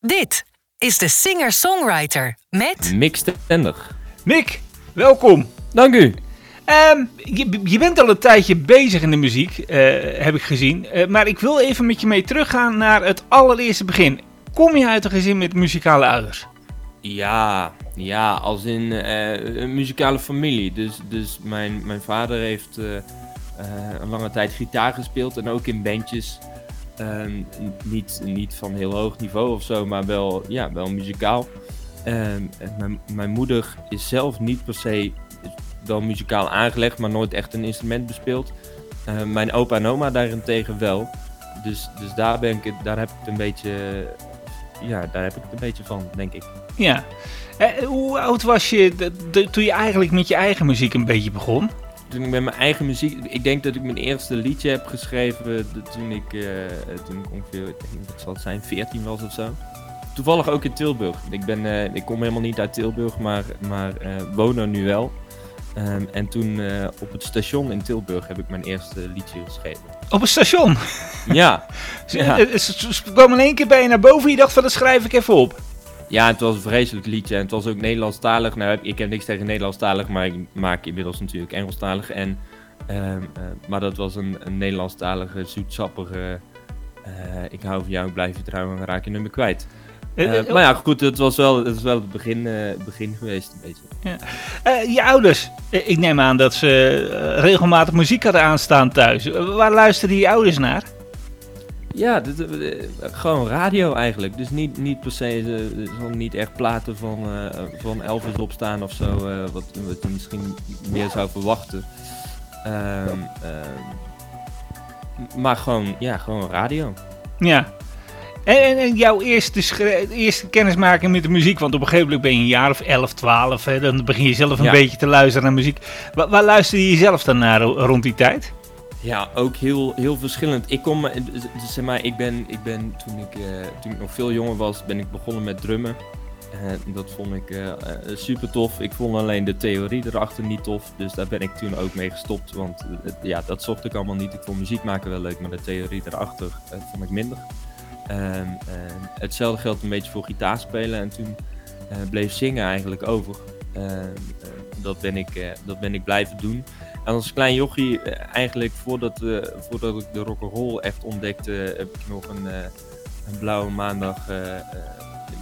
Dit is de singer-songwriter met Mick Stendig. Mick, welkom. Dank u. Ehm, je, je bent al een tijdje bezig in de muziek, eh, heb ik gezien. Eh, maar ik wil even met je mee teruggaan naar het allereerste begin. Kom je uit een gezin met muzikale ouders? Ja, ja als in eh, een muzikale familie. Dus, dus mijn, mijn vader heeft een lange tijd gitaar gespeeld en ook in bandjes. Ehm, niet, niet van heel hoog niveau of zo, maar wel, ja, wel muzikaal. Ehm, mijn, moeder is zelf niet per se wel muzikaal aangelegd, maar nooit echt een instrument bespeeld. Ehm, mijn opa en oma daarentegen wel. Dus, dus daar, ben ik, daar heb ik het een beetje, ja, daar heb ik het een beetje van, denk ik. Ja. Eh, hoe oud was je toen je eigenlijk met je eigen muziek een beetje begon? Toen ik met mijn eigen muziek, ik denk dat ik mijn eerste liedje heb geschreven toen ik, eh, toen ik ongeveer, ik denk, wat zal het zijn, 14 was of zo. Toevallig ook in Tilburg. Ik, ben, eh, ik kom helemaal niet uit Tilburg, maar, maar eh, woon er nu wel. Ehm, en toen eh, op het station in Tilburg heb ik mijn eerste liedje geschreven. Op een station. Ja. Eh, ze kwam in één keer bij je naar boven en je dacht van dat schrijf ik even op. ja, het was een vreselijk liedje en het was ook Nederlandstalig. Nou, ik- heb niks tegen Nederlandstalig, maar ik maak inmiddels natuurlijk Engelstalig. En, ehm, eh, maar dat was een, een Nederlandstalige, zoetsappige... eh, ik hou van jou, ik blijf je trouw en raak je nummer kwijt. Eh, maar ja, goed, het was wel het, was wel het begin, begin geweest een beetje. eh, je ouders, ik neem aan dat ze regelmatig muziek hadden aanstaan thuis. Waar luisterden je ouders naar? Ja, dit, eh, eh, gewoon radio eigenlijk. Dus niet, niet per se, eh, niet echt platen van, eh, van Elvis opstaan of zo, wat, wat je misschien meer zou verwachten. Ehm, ehm, maar gewoon, ja, gewoon radio. Ja. En, en, en jouw eerste, eerste kennismaking met de muziek, want op een gegeven moment ben je een jaar of 11, 12, hè, dan begin je zelf een Ja. beetje te luisteren naar muziek. Waar, waar luisterde je zelf dan naar ro- rond die tijd? Ja, ook heel, heel verschillend. Ik kom, eh, zeg maar, ik ben, ik ben toen, ik, eh, toen ik nog veel jonger was, ben ik begonnen met drummen. En dat vond ik eh, super tof. Ik vond alleen de theorie erachter niet tof. Dus daar ben ik toen ook mee gestopt. Want ja, dat zocht ik allemaal niet. Ik vond muziek maken wel leuk, maar de theorie erachter vond ik minder. Ehm, hetzelfde geldt een beetje voor gitaar spelen. En toen bleef zingen eigenlijk over. Ehm, eh, dat, ben ik, dat ben ik blijven doen. En als klein jochie, eh, eigenlijk voordat, eh, voordat ik de rock'n'roll echt ontdekte, heb ik nog een, eh, een blauwe maandag eh,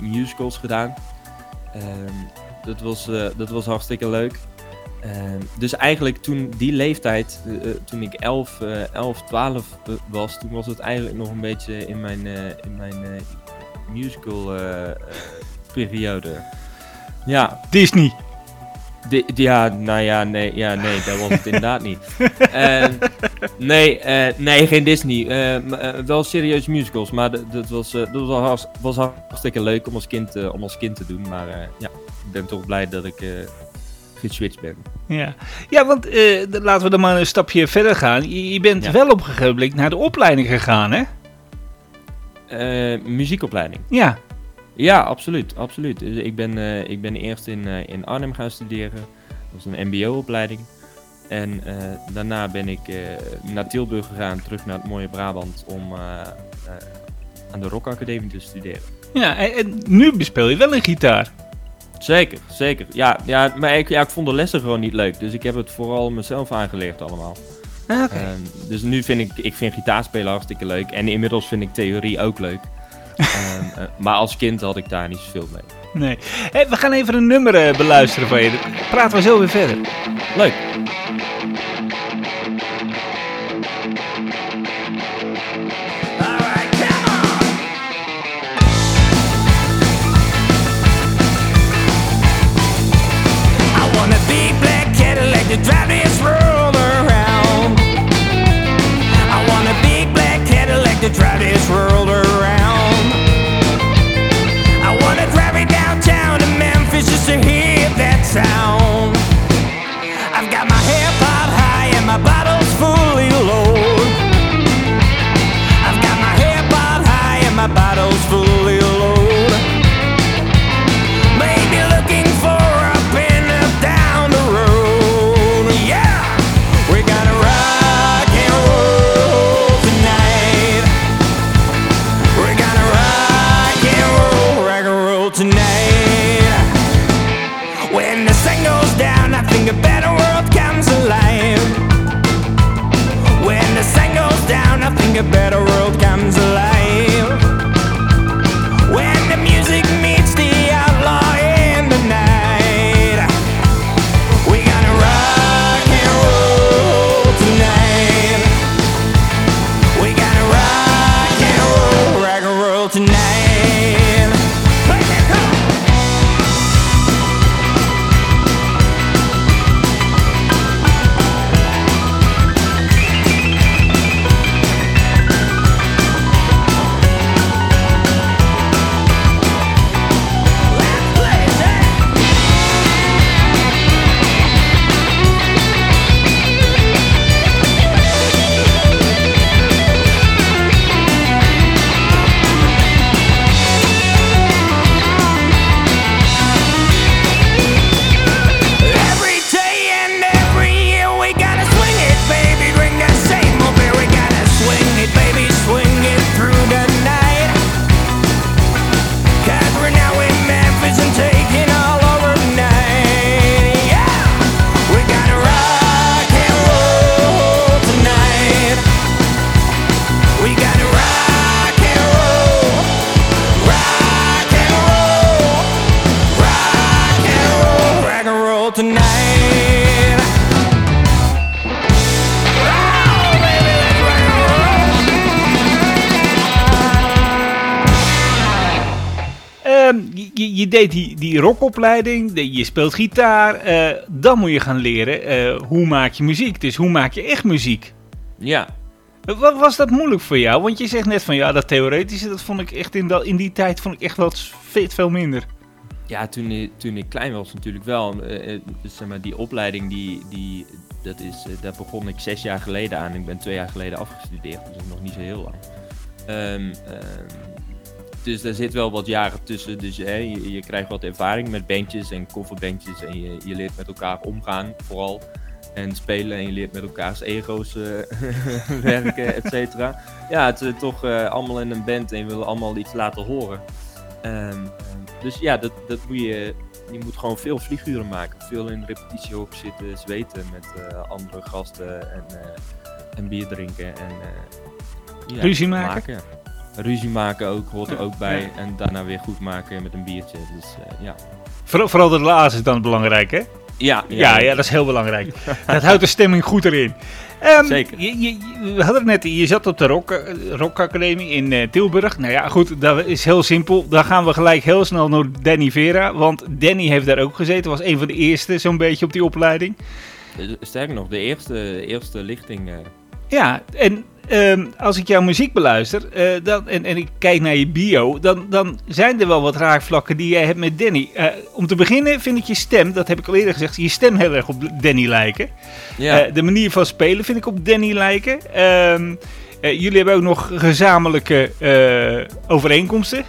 musicals gedaan. Ehm, dat, was, dat was hartstikke leuk. Ehm, dus eigenlijk toen die leeftijd, toen ik 11, eh 11 12 eh, was, toen was het eigenlijk nog een beetje in mijn, in mijn musical periode. Ja, Disney. Di- ja, nou ja, nee, ja, nee, dat was het inderdaad niet. Ehm, nee, eh, nee, geen Disney. Eh, m- eh, wel serieus musicals, maar dat was, eh, dat was, was hartstikke leuk om als kind, om als kind te doen. Maar ja, ik ben toch blij dat ik geswitcht ben. Ja, ja want laten we dan maar een stapje verder gaan. Je, je bent Ja. wel op een gegeven moment naar de opleiding gegaan, hè? Muziekopleiding. Ja. Ja, absoluut, absoluut. Dus ik ben, eh, ik ben eerst in, eh, in Arnhem gaan studeren. Dat was een mbo-opleiding. En eh, daarna ben ik naar Tilburg gegaan, terug naar het mooie Brabant, om aan de Rock Academie te studeren. Ja, en, en nu bespeel je wel een gitaar. Zeker, zeker. Ja, ja maar ik, ja, ik vond de lessen gewoon niet leuk. Dus ik heb het vooral mezelf aangeleerd allemaal. Ah, Oké. Ehm, dus nu vind ik, ik vind gitaarspelen hartstikke leuk. En inmiddels vind ik theorie ook leuk. Ehm, eh, maar als kind had ik daar niet zoveel mee. Nee. We gaan even een nummer eh, beluisteren van je. Dan praten we zo weer verder. Leuk. I want a big black Cadillac to drive this world think a better world deed die, die rockopleiding, de- je speelt gitaar. eh, dan moet je gaan leren eh, hoe maak je muziek. Dus hoe maak je echt muziek? Ja, Wat was dat moeilijk voor jou? Want je zegt net van ja, dat theoretische, dat vond ik echt in, dat, in die tijd vond ik echt wel veel, veel minder. Ja, toen, ik- toen ik klein was natuurlijk wel. Dus zeg maar, die opleiding, die, die, dat is, daar begon ik zes jaar geleden aan. Ik ben twee jaar geleden afgestudeerd, dus nog niet zo heel lang. Ehm, dus daar zit wel wat jaren tussen. Dus hè, je, je krijgt wat ervaring met bandjes en coverbandjes. En je, je leert met elkaar omgaan, vooral. En spelen en je leert met elkaars ego's eh, werken, et cetera. Ja, het is toch eh, allemaal in een band en je wil allemaal iets laten horen. Ehm, dus ja, dat, dat moet je, je moet gewoon veel vlieguren maken. Veel in repetitiehok zitten, zweten met eh, andere gasten en, eh, en bier drinken. En, eh, ja, Ruzie maken? Ruzie maken ook, hoort er Ja, ook bij. ja. En daarna weer goed maken met een biertje. Dus eh, ja. Vooral, vooral de laatste is dan belangrijk, hè? Ja, Ja, ja, dat is heel belangrijk. dat houdt de stemming goed erin. Ehm, Zeker. Je, je, we hadden het net, je zat op de Rock, eh, Rock Academie in eh, Tilburg. Nou ja, goed, dat is heel simpel. Dan gaan we gelijk heel snel naar Danny Vera. Want Danny heeft daar ook gezeten. Was een van de eerste zo'n beetje op die opleiding. Sterker nog, de eerste, eerste lichting. eh, Ja, en ehm, als ik jouw muziek beluister eh, dan, en, en ik kijk naar je bio, dan, dan zijn er wel wat raakvlakken die jij hebt met Danny. Eh, om te beginnen vind ik je stem, dat heb ik al eerder gezegd, je stem heel erg op Danny lijken. ja, Eh, de manier van spelen vind ik op Danny lijken. Ehm, eh, jullie hebben ook nog gezamenlijke overeenkomsten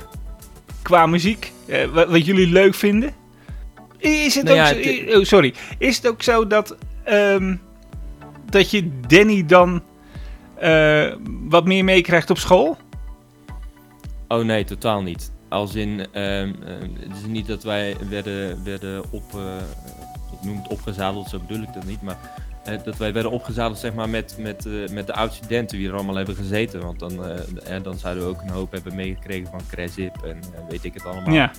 qua muziek, wat, wat jullie leuk vinden. Is het Nou ook ja, zo, het- oh, sorry. Is het ook zo dat, ehm, dat je Danny dan eh, wat meer meekrijgt op school? Oh nee, totaal niet. Als in, ehm, ehm, het is niet dat wij werden, werden op, eh, ik noem het opgezadeld, zo bedoel ik dat niet, maar eh, dat wij werden opgezadeld zeg maar met, met, met de oud-studenten die er allemaal hebben gezeten. Want dan, eh, dan zouden we ook een hoop hebben meegekregen van Cresip en weet ik het allemaal. Ja.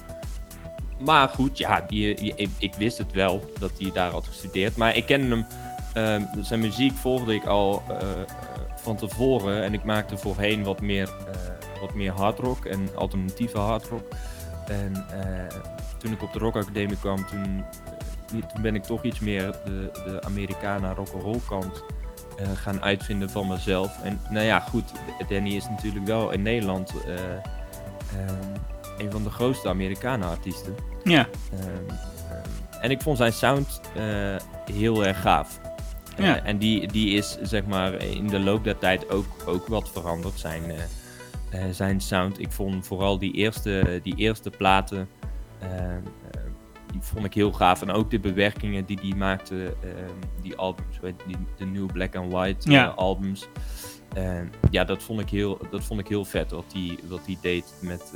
Maar goed, ja, die, die- ik, ik wist het wel dat hij daar had gestudeerd. Maar ik kende hem, ehm, zijn muziek volgde ik al van tevoren. En ik maakte voorheen wat meer, eh, wat meer hardrock en alternatieve hardrock. En eh, toen ik op de Rock Academie kwam, toen, eh, toen ben ik toch iets meer de, de Americana rock'n'roll kant gaan uitvinden van mezelf. En nou ja, goed, Danny is natuurlijk wel in Nederland een van de grootste Amerikanen artiesten. Ja. Ehm, ehm, en ik vond zijn sound heel erg gaaf. Eh, Ja. en die, die is zeg maar in de loop der tijd ook, ook wat veranderd, zijn, eh, eh, zijn sound. Ik vond vooral die eerste, die eerste platen, die vond ik heel gaaf. En ook de bewerkingen die die maakte, die albums, die, de New Black and White Ja. albums. Ja, dat vond ik heel, dat vond ik heel vet wat hij wat die deed met,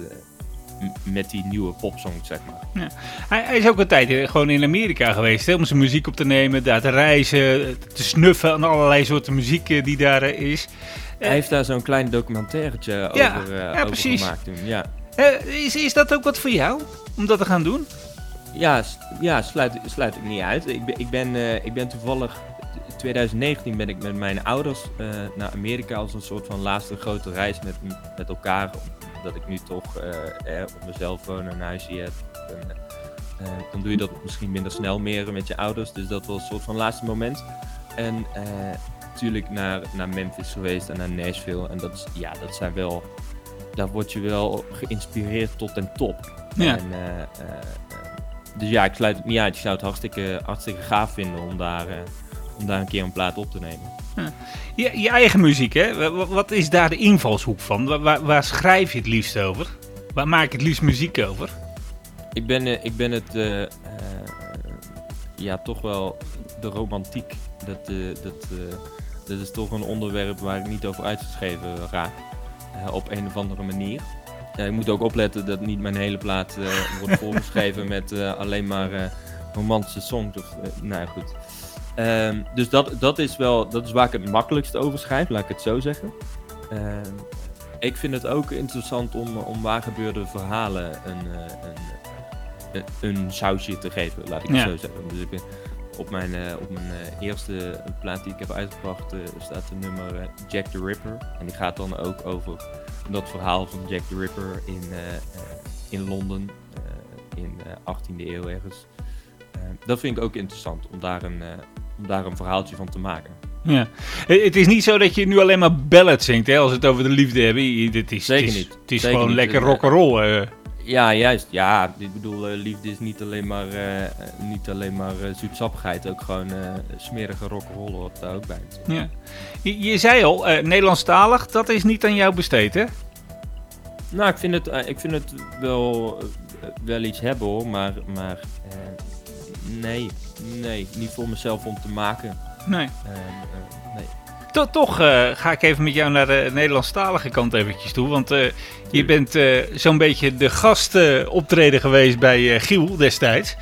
met die nieuwe popsongs, zeg maar. Hij, hij is ook een tijd eh, gewoon in Amerika geweest hè, om zijn muziek op te nemen, daar te reizen, te snuffen aan allerlei soorten muziek eh, die daar eh, is. Hij heeft daar zo'n klein documentairetje Ja, over, eh, ja, over precies. gemaakt toen. Ja, Eh, is, is dat ook wat voor jou, om dat te gaan doen? ja, ja sluit, sluit ik niet uit. Ik ben, ik ben, eh, ik ben toevallig... 2019 ben ik met mijn ouders eh, naar Amerika als een soort van laatste grote reis met, met elkaar. Omdat ik nu toch eh, eh, op mezelf woon en een huisje heb. En, eh, eh, dan doe je dat misschien minder snel meer met je ouders. Dus dat was een soort van laatste moment. En eh, natuurlijk naar, naar Memphis geweest en naar Nashville. En dat, is, ja, dat zijn wel... Daar word je wel geïnspireerd tot en top. Ja. En, eh, eh, eh, dus ja, ik sluit het niet uit. Ik zou het hartstikke, hartstikke gaaf vinden om daar, eh, om daar een keer een plaat op te nemen. Je, je eigen muziek, hè? Wa- wa- Wat is daar de invalshoek van? Waar, waar, waar schrijf je het liefst over? Waar maak je het liefst muziek over? Ik ben, eh, ik ben het, eh, eh, ja, toch wel de romantiek. Dat, dat, dat is toch een onderwerp waar ik niet over uitgeschreven raak. op een of andere manier. Ja, ik moet ook opletten dat niet mijn hele plaat wordt volgeschreven met alleen maar romantische songs. Of, nou ja, goed. Ehm, dus dat, dat is wel, dat is waar ik het makkelijkst over schrijf, laat ik het zo zeggen. Ehm, ik vind het ook interessant om, om waar gebeurde verhalen een, eh, een, een, een sausje te geven, laat ik het Ja. zo zeggen. Dus ik op mijn, eh, op mijn eh, eerste plaat die ik heb uitgebracht eh, staat de nummer eh, Jack the Ripper. En die gaat dan ook over dat verhaal van Jack the Ripper in, eh, eh, in Londen eh, in de 18e eeuw ergens. Eh, dat vind ik ook interessant om daar, een, eh, om daar een verhaaltje van te maken. Ja. Het is niet zo dat je nu alleen maar ballads zingt, hè, als we het over de liefde hebben. Dit is, Zeker het is, niet. Het is Zeker gewoon niet. lekker Eh, rock'n'roll. eh. Ja, juist. Ja, ik bedoel, eh, liefde is niet alleen maar, niet alleen maar eh, zoetsappigheid. Ook gewoon smerige rock'n'roll hoort daar ook bij. Ja. Je, je zei al, Nederlandstalig, dat is niet aan jou besteed, hè? Nou, ik vind het, ik vind het wel, wel iets hebben hoor, maar, maar nee, nee, niet voor mezelf om te maken. Nee. Eh, eh, nee. To- toch eh, ga ik even met jou naar de Nederlandstalige kant eventjes toe. Want eh, je bent zo'n beetje de gastoptreden optreden geweest bij Giel destijds.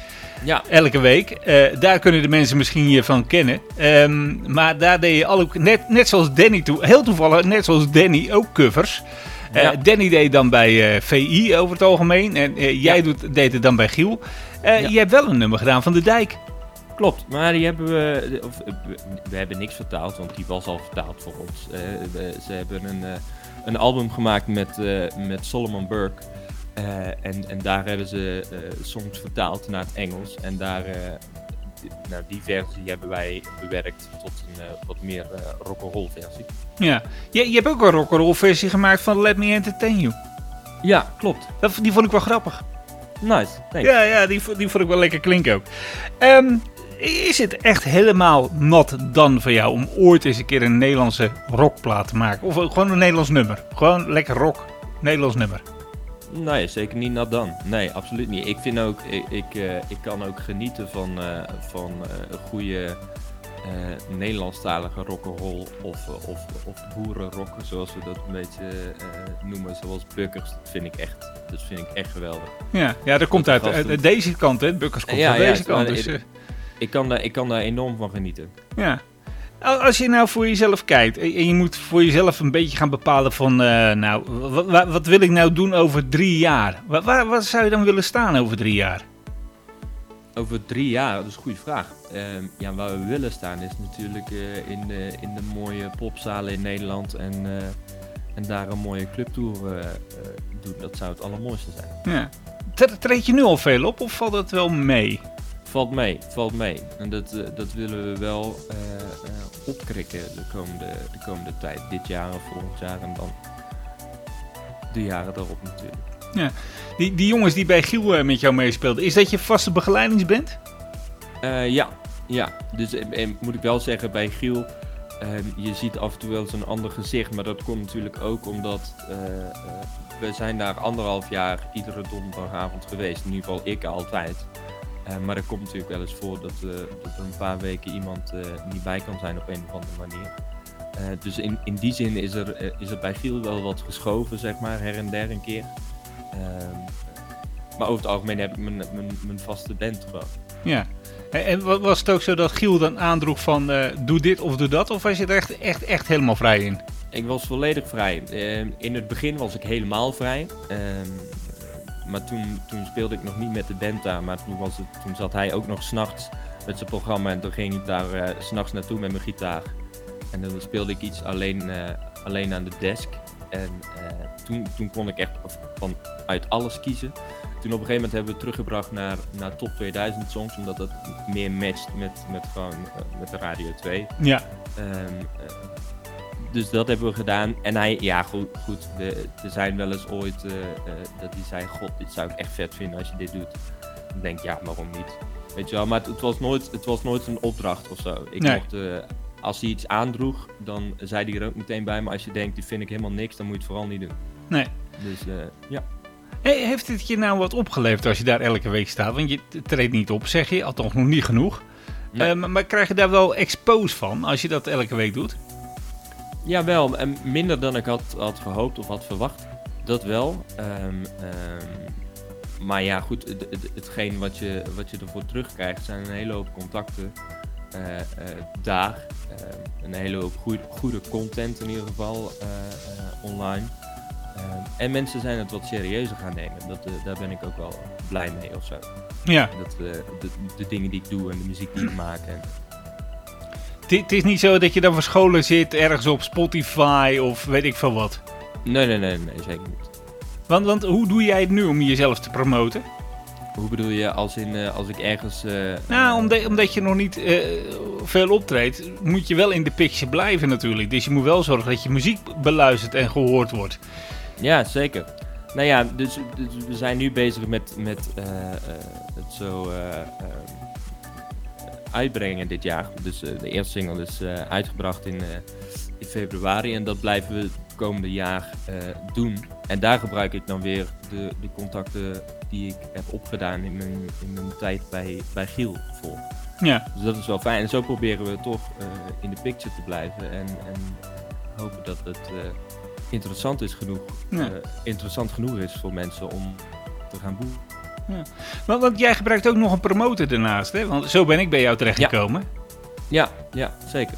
Ja, Elke week. Daar kunnen de mensen misschien je van kennen. Ehm, maar daar deed je alle, net, net zoals Danny toe, heel toevallig, net zoals Danny, ook covers. Ja. Danny deed dan bij VI over het algemeen. En jij Ja. doet, deed het dan bij Giel. Ja. Je hebt wel een nummer gedaan van de dijk. klopt. Maar die hebben we, of, eh, we, hebben niks vertaald, want die was al vertaald voor ons. Eh, we- ze hebben een, een album gemaakt met, met Solomon Burke. En, en daar hebben ze songs vertaald naar het Engels. En daar, die, nou, die versie hebben wij bewerkt tot een wat meer eh rock'n'roll versie. Ja. Je, je hebt ook een rock'n'roll versie gemaakt van Let Me Entertain You. Ja, klopt. Dat, die vond ik wel grappig. Nice, thanks. Ja, ja die, die vond ik wel lekker klinken ook. Ehm, is het echt helemaal nat dan voor jou om ooit eens een keer een Nederlandse rockplaat te maken? Of gewoon een Nederlands nummer? Gewoon lekker rock, Nederlands nummer. Nee, zeker niet nat dan. Nee, absoluut niet. Ik vind ook, ik, ik, eh, ik kan ook genieten van, eh, van eh, een goede eh, Nederlandstalige rock'n'roll of, eh, of, of boerenrock, zoals we dat een beetje eh, noemen, zoals Bukkers. Dat vind ik echt, dat vind ik echt geweldig. Ja, ja dat komt uit, gasten. uit- uit deze kant, hè? Bukkers komt Ja, van deze kant. Dus, ik- Ik kan, daar, ik kan daar enorm van genieten. ja. Al- Als je nou voor jezelf kijkt en je moet voor jezelf een beetje gaan bepalen van, eh, nou, wa- wa- wat wil ik nou doen over drie jaar? Waar, waar, waar zou je dan willen staan over drie jaar? Over drie jaar, dat is een goede vraag. Ehm, ja, waar we willen staan is natuurlijk eh, in, de, in de mooie popzalen in Nederland en, eh, en daar een mooie clubtour eh, doen. Dat zou het allermooiste zijn. Ja. Tre- Treed je nu al veel op of valt het wel mee? Valt mee, valt mee. En dat, dat willen we wel opkrikken de komende, de komende tijd. Dit jaar of volgend jaar en dan de jaren daarop natuurlijk. Die, die jongens die bij Giel eh, met jou meespeelden, is dat je vaste begeleidings Eh, ja, ja. Dus eh, moet ik wel zeggen, bij Giel, eh, je ziet af en toe wel eens een ander gezicht. Maar dat komt natuurlijk ook omdat eh, we zijn daar anderhalf jaar iedere donderdagavond geweest. In ieder geval ik altijd. Maar er komt natuurlijk wel eens voor dat, dat er een paar weken iemand niet bij kan zijn op een of andere manier. Dus in, in die zin is er, is er bij Giel wel wat geschoven, zeg maar, her en der een keer. Ehm, maar over het algemeen heb ik mijn, mijn, mijn vaste band gewoon. Ja. En, en wa- was het ook zo dat Giel dan aandroeg van eh, doe dit of doe dat? Of was je er echt, echt, echt helemaal vrij in? Ik was volledig vrij. Ehm, in het begin was ik helemaal vrij. Ehm, maar toen, toen speelde ik nog niet met de band daar. Maar toen, was het, toen zat hij ook nog s'nachts met zijn programma. En toen ging ik daar eh, s s'nachts naartoe met mijn gitaar. En dan speelde ik iets alleen, eh, alleen aan de desk. En eh, toen, toen kon ik echt van uit alles kiezen. Toen op een gegeven moment hebben we het teruggebracht naar, naar top 2000 songs. Omdat dat meer matcht met, met, gewoon, eh, met de Radio 2. Ja. Ehm, eh, dus dat hebben we gedaan. En hij, ja goed, goed we, er zijn wel eens ooit dat hij zei, god, dit zou ik echt vet vinden als je dit doet. Dan denk ik, ja, waarom niet? Weet je wel, maar het, het was, nooit, het was nooit een opdracht of zo. Ik Nee. mocht, als hij iets aandroeg, dan zei hij er ook meteen bij. Maar als je denkt, die vind ik helemaal niks, dan moet je het vooral niet doen. Nee. Dus eh, ja. Hey, heeft het je nou wat opgeleverd als je daar elke week staat? Want je treedt niet op, zeg je. Althans nog niet genoeg. Nee. Eh, maar, krijg je daar wel expose van als je dat elke week doet? Jawel, en minder dan ik had, had gehoopt of had verwacht. Dat wel. Ehm, ehm, maar ja, goed, het, het- hetgeen wat je, wat je ervoor terugkrijgt zijn een hele hoop contacten daar. Ehm, een hele hoop goede, goede content in ieder geval eh, eh, online. En mensen zijn het wat serieuzer gaan nemen. Dat, eh, daar ben ik ook wel blij mee of zo. Ja. Dat, eh, de, de dingen die ik doe en de muziek die ik maak. En, Het is niet zo dat je dan verscholen zit ergens op Spotify of weet ik veel wat. nee, nee, nee, nee, zeker niet. Want, want hoe doe jij het nu om jezelf te promoten? Hoe bedoel je als, in, eh, als ik ergens... eh, Nou, omdat, omdat je nog niet eh, veel optreedt, moet je wel in de picture blijven natuurlijk. Dus je moet wel zorgen dat je muziek beluisterd en gehoord wordt. Ja, zeker. Nou ja, dus, dus we zijn nu bezig met, met het zo uitbrengen dit jaar. Dus de eerste single is uitgebracht in, in februari en dat blijven we het komende jaar doen. En daar gebruik ik dan weer de, de contacten die ik heb opgedaan in mijn, in mijn tijd bij, bij Giel voor. Ja, Dus dat is wel fijn. En zo proberen we toch eh, in de picture te blijven. En, en hopen dat het eh, interessant, is genoeg, Ja. eh, interessant genoeg is voor mensen om te gaan boeken. want, want jij gebruikt ook nog een promotor daarnaast, hè? Want zo ben ik bij jou terechtgekomen. Ja, ja, zeker.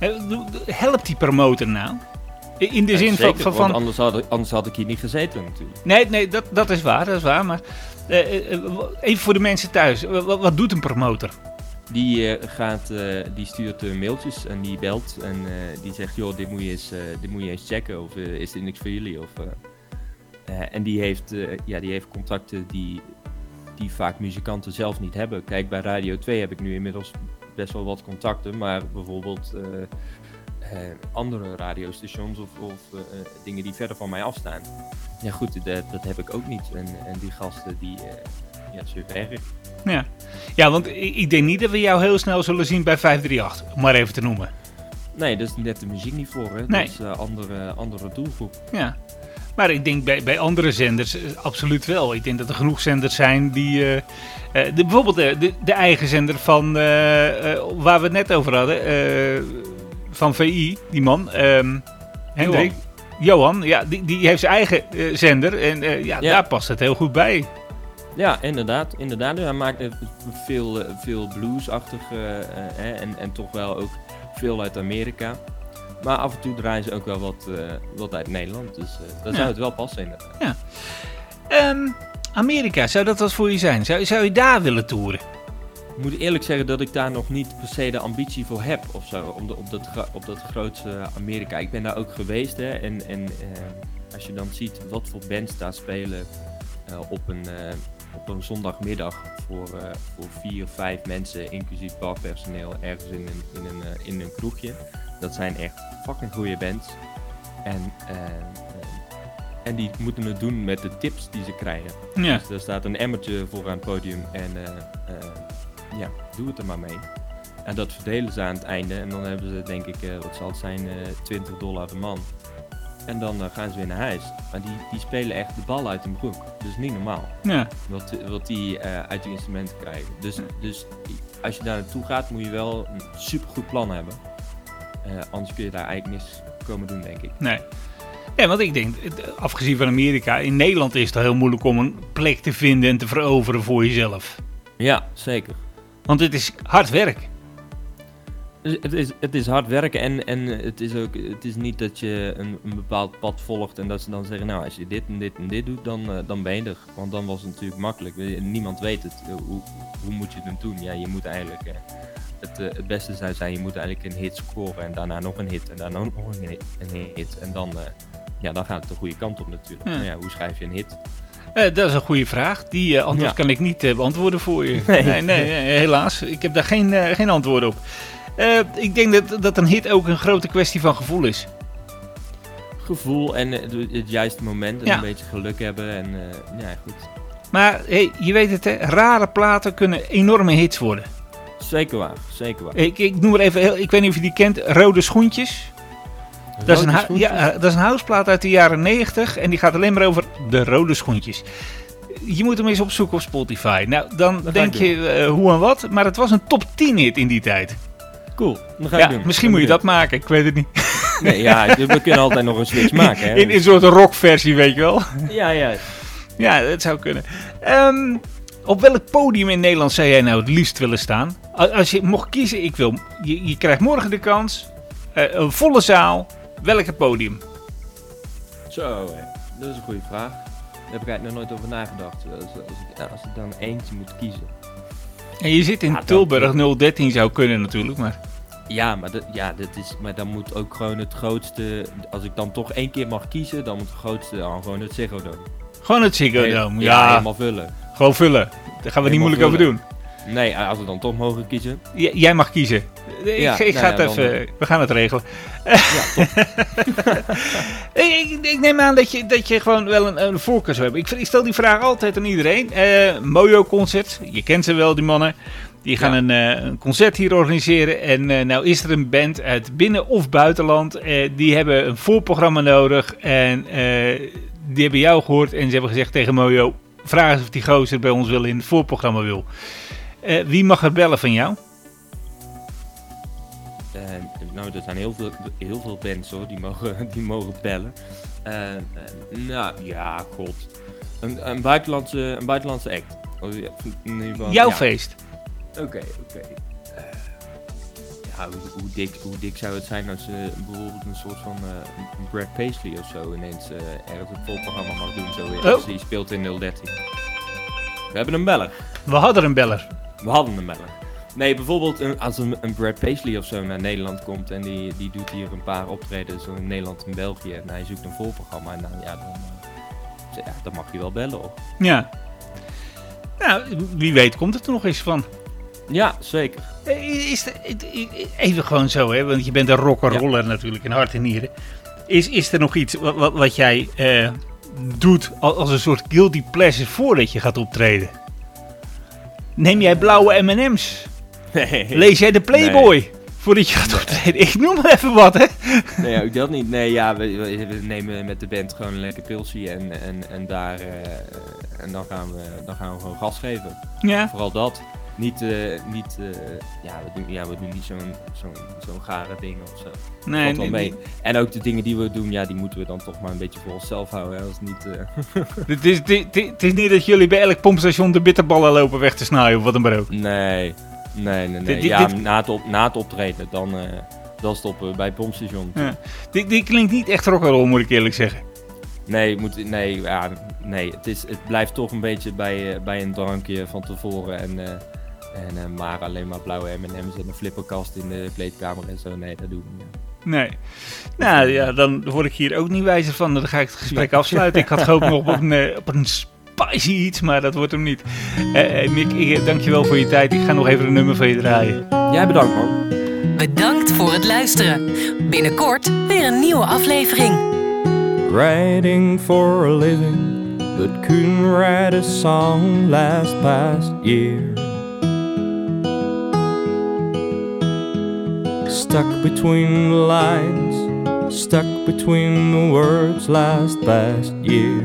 Doe- doe- Helpt die promotor nou? In de Ja, zin van... zeker, van, anders, had, ik- anders had ik hier niet gezeten natuurlijk. nee, nee dat, dat is waar, dat is waar. Maar eh, eh, eh, even voor de mensen thuis. Wa- Wat, wat doet een promotor? Die, gaat, die stuurt mailtjes en die belt en die zegt, joh, dit moet je eens, dit moet je eens checken of is dit niks voor jullie? Of, en die heeft, ja, die heeft contacten die, die vaak muzikanten zelf niet hebben. Kijk, bij Radio 2 heb ik nu inmiddels best wel wat contacten, maar bijvoorbeeld andere radiostations of, of eh, eh, dingen die verder van mij afstaan. Ja goed, dat, dat heb ik ook niet. En, en die gasten, die, eh, ja, ze werken. Ja, ja want ik, denk niet dat we jou heel snel zullen zien bij 538, om maar even te noemen. Nee, dat is net de muziek niet voor, hè? Nee. Dat is een andere, andere doelgroep. Ja. Maar ik denk bij, bij andere zenders eh, absoluut wel. Ik denk dat er genoeg zenders zijn die... eh, eh, de, bijvoorbeeld eh, de, de eigen zender van... eh, eh, waar we het net over hadden. Van VI, die man. ehm Hendrik. Johan, ja, die, die heeft zijn eigen eh, zender. En eh, ja, Ja. daar past het heel goed bij. Ja, inderdaad. inderdaad. Hij maakt veel, eh, veel bluesachtig eh, en, en toch wel ook veel uit Amerika. Maar af en toe draaien ze ook wel wat, wat uit Nederland. Dus dan Ja. zou het wel passen inderdaad. Ehm, Amerika, zou dat wat voor je zijn? Zou, zou je daar willen toeren? Ik moet eerlijk zeggen dat ik daar nog niet per se de ambitie voor heb of zo. Om de- op, dat, op dat grootste Amerika. Ik ben daar ook geweest hè. En, en eh, als je dan ziet wat voor bands daar spelen eh, op, een, eh, op een zondagmiddag voor, voor vier, vijf mensen, inclusief barpersoneel, ergens in een, in, een, in een kroegje. Dat zijn echt fucking goede bands. En, en die moeten het doen met de tips die ze krijgen. Ja. Dus er staat een emmertje voor aan het podium en ja, doe het er maar mee. En dat verdelen ze aan het einde en dan hebben ze denk ik, eh, wat zal het zijn, eh 20 dollar de man. En dan eh, gaan ze weer naar huis. Maar die, die spelen echt de bal uit hun broek. Dus niet normaal Ja. wat, wat die uit die instrumenten krijgen. Dus, dus als je daar naartoe gaat moet je wel een supergoed plan hebben. Anders kun je daar eigenlijk niks komen doen denk ik. Nee. Ja, want ik denk, afgezien van Amerika, in Nederland is het al heel moeilijk om een plek te vinden en te veroveren voor jezelf. Ja, zeker. Want het is hard werk. Dus Het is, het is hard werken en, en het is ook het is niet dat je een, een bepaald pad volgt en dat ze dan zeggen, nou als je dit en dit en dit doet, dan, eh, dan ben je er. Want dan was het natuurlijk makkelijk. Niemand weet het. Eh, Hoe, hoe moet je het doen? Ja, je moet eigenlijk, eh, het, het beste zou zijn, je moet eigenlijk een hit scoren en daarna nog een hit en daarna nog een hit. Een hit. En dan, ja, dan gaat het de goede kant op natuurlijk. Ja. Maar ja, hoe schrijf je een hit? Eh, dat is een goede vraag. Die eh, antwoord Ja. kan ik niet eh, beantwoorden voor je. Nee. Nee, helaas. Ik heb daar geen, geen antwoord op. Ik denk dat, dat een hit ook een grote kwestie van gevoel is. Gevoel en het juiste moment en Ja. een beetje geluk hebben en ja, goed. Maar hey, je weet het, hè, rare platen kunnen enorme hits worden. Zeker waar, zeker waar. Ik, ik noem er even, heel, ik weet niet of je die kent, Rode Schoentjes. Dat is, een ja, eh, dat is een houseplaat uit de jaren 90 en die gaat alleen maar over de rode schoentjes. Je moet hem eens opzoeken op Spotify. Nou, dan denk je eh, hoe en wat, maar het was een top 10 hit in die tijd. Cool, dan ga Ja, doen. misschien moet je dat maken, ik weet het niet. Nee, ja, we kunnen altijd nog een switch maken. Hè? In, in een soort rockversie, weet je wel. Ja, ja. Ja, dat zou kunnen. Ehm, op welk podium in Nederland zou jij nou het liefst willen staan? Als je mocht kiezen, ik wil, je, je krijgt morgen de kans, eh, een volle zaal, welke podium? Zo, dat is een goede vraag. Daar heb ik eigenlijk nog nooit over nagedacht. Als, als, ik, ja, als ik dan eentje moet kiezen. En je zit in Ja, dat- Tilburg 013 zou kunnen natuurlijk, maar... Ja, maar, dat, ja dat is, maar dan moet ook gewoon het grootste... Als ik dan toch één keer mag kiezen, dan moet het grootste dan gewoon het Ziggo Dome. Gewoon het Ziggo Nee, Dome, Ja, ja, helemaal vullen. gewoon vullen. Daar gaan we niet moeilijk over doen. Nee, als we dan toch mogen kiezen. J- jij mag kiezen. Ik, Ja, ik nou ga het dan- even, we gaan het regelen. Ja, top. Ik, ik, neem aan dat je, dat je gewoon wel een, een voorkeur zou hebben. Ik, ik stel die vraag altijd aan iedereen. Eh Mojo Concert, je kent ze wel, die mannen. Die gaan Ja. een, eh, een concert hier organiseren. En eh, nou is er een band uit binnen- of buitenland. eh, die hebben een voorprogramma nodig. En eh, die hebben jou gehoord. En ze hebben gezegd tegen Mojo: vraag eens of die gozer bij ons wel in het voorprogramma wil. Eh, wie mag er bellen van jou? Eh, nou, er zijn heel veel, heel veel bands hoor, die mogen, die mogen bellen. Eh, nou, ja, god. Een, een, buitenlandse, een buitenlandse act. Oh, ja, Jouw ja. feest. Oké, oké. Ja, hoe, hoe, dik, hoe dik zou het zijn als je bijvoorbeeld een soort van Brad Paisley of zo ineens eh, ergens het volprogramma mag doen, zo weer, Oh. als die speelt in 013. We hebben een beller. We hadden een beller. We hadden een beller. Nee, bijvoorbeeld een, als een, een Brad Paisley of zo naar Nederland komt en die, die doet hier een paar optredens zo in Nederland en België en hij zoekt een volprogramma en dan, ja, dan, eh, ja, dan mag je wel bellen hoor. Ja. Nou, wie weet komt het er nog eens van. Ja, zeker. Eh, Is er, even gewoon zo, hè, want je bent een rock'n'roller natuurlijk in hart en nieren. Is, is er nog iets wat, wat, wat jij eh, doet al- als een soort guilty pleasure voordat je gaat optreden? Neem jij blauwe M&M's? Nee, Lees jij de Playboy voordat je gaat optreden? Ik noem maar even wat, hè? nee ook dat niet. Nee, ja, we, nemen met de band gewoon een lekker pilsje en, en, en daar, eh, en dan gaan, we, dan gaan we gewoon gas geven. Ja. Vooral dat. Niet, eh, niet eh, ja, we doen, ja, we doen niet zo'n zo'n zo'n gare ding of zo. Nee, Valt wel nee, mee. En ook de dingen die we doen, ja, die moeten we dan toch maar een beetje voor onszelf houden. Hè? Als niet, eh, Het is, het, is- niet dat jullie bij elk pompstation de bitterballen lopen weg te snijden of wat dan maar ook. nee, nee, nee. nee. Dit- ja, dit- Na, het op, na het optreden, dan, dan stoppen we bij het pompstation. Ja. Dit, dit klinkt niet echt rock'n'roll, moet ik eerlijk zeggen. Nee, moet, nee, ja, nee het, is, het blijft toch een beetje bij, bij een drankje van tevoren. En, en, eh, maar alleen maar blauwe M&M's en een flipperkast in de kleedkamer en zo. Nee, dat doen we niet. Nee. Nou ja, dan word ik hier ook niet wijzer van. Dan ga ik het gesprek afsluiten. Ik had gehoopt nog op een, eh, op een spicy iets, maar dat wordt hem niet. Eh eh, Mick, ik, dankjewel voor je tijd. Ik ga nog even een nummer van je draaien. Jij bedankt, man. Bedankt voor het luisteren. Binnenkort weer een nieuwe aflevering. writing for a living, but couldn't write a song last past year. Stuck between the lines, stuck between the words last past year.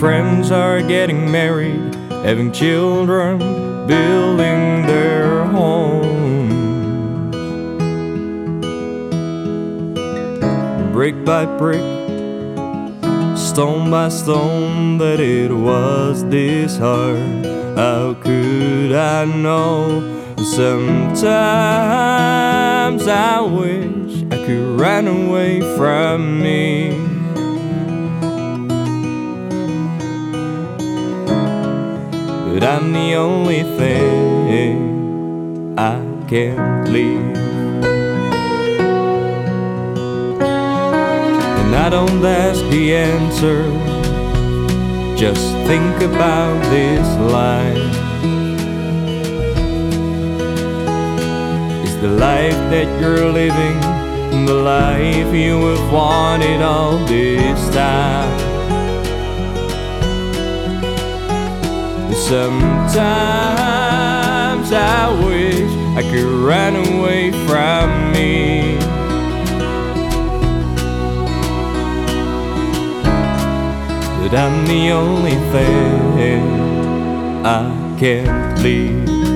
Friends are getting married, having children, building their homes. brick by brick, stone by stone, that it was this hard. How could I know? Sometimes I wish I could run away from me. But I'm the only thing I can't leave. And I don't ask the answer, just think about this life. Is the life that you're living the life you have wanted all this time? Sometimes I wish I could run away from me. I'm the only thing I can't leave.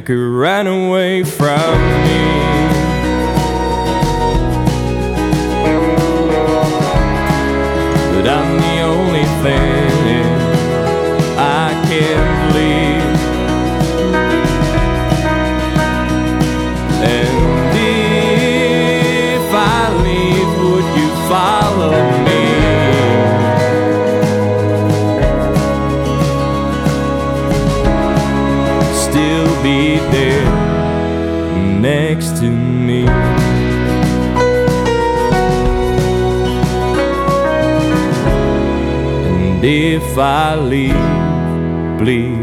I could run away from me. I leave, please.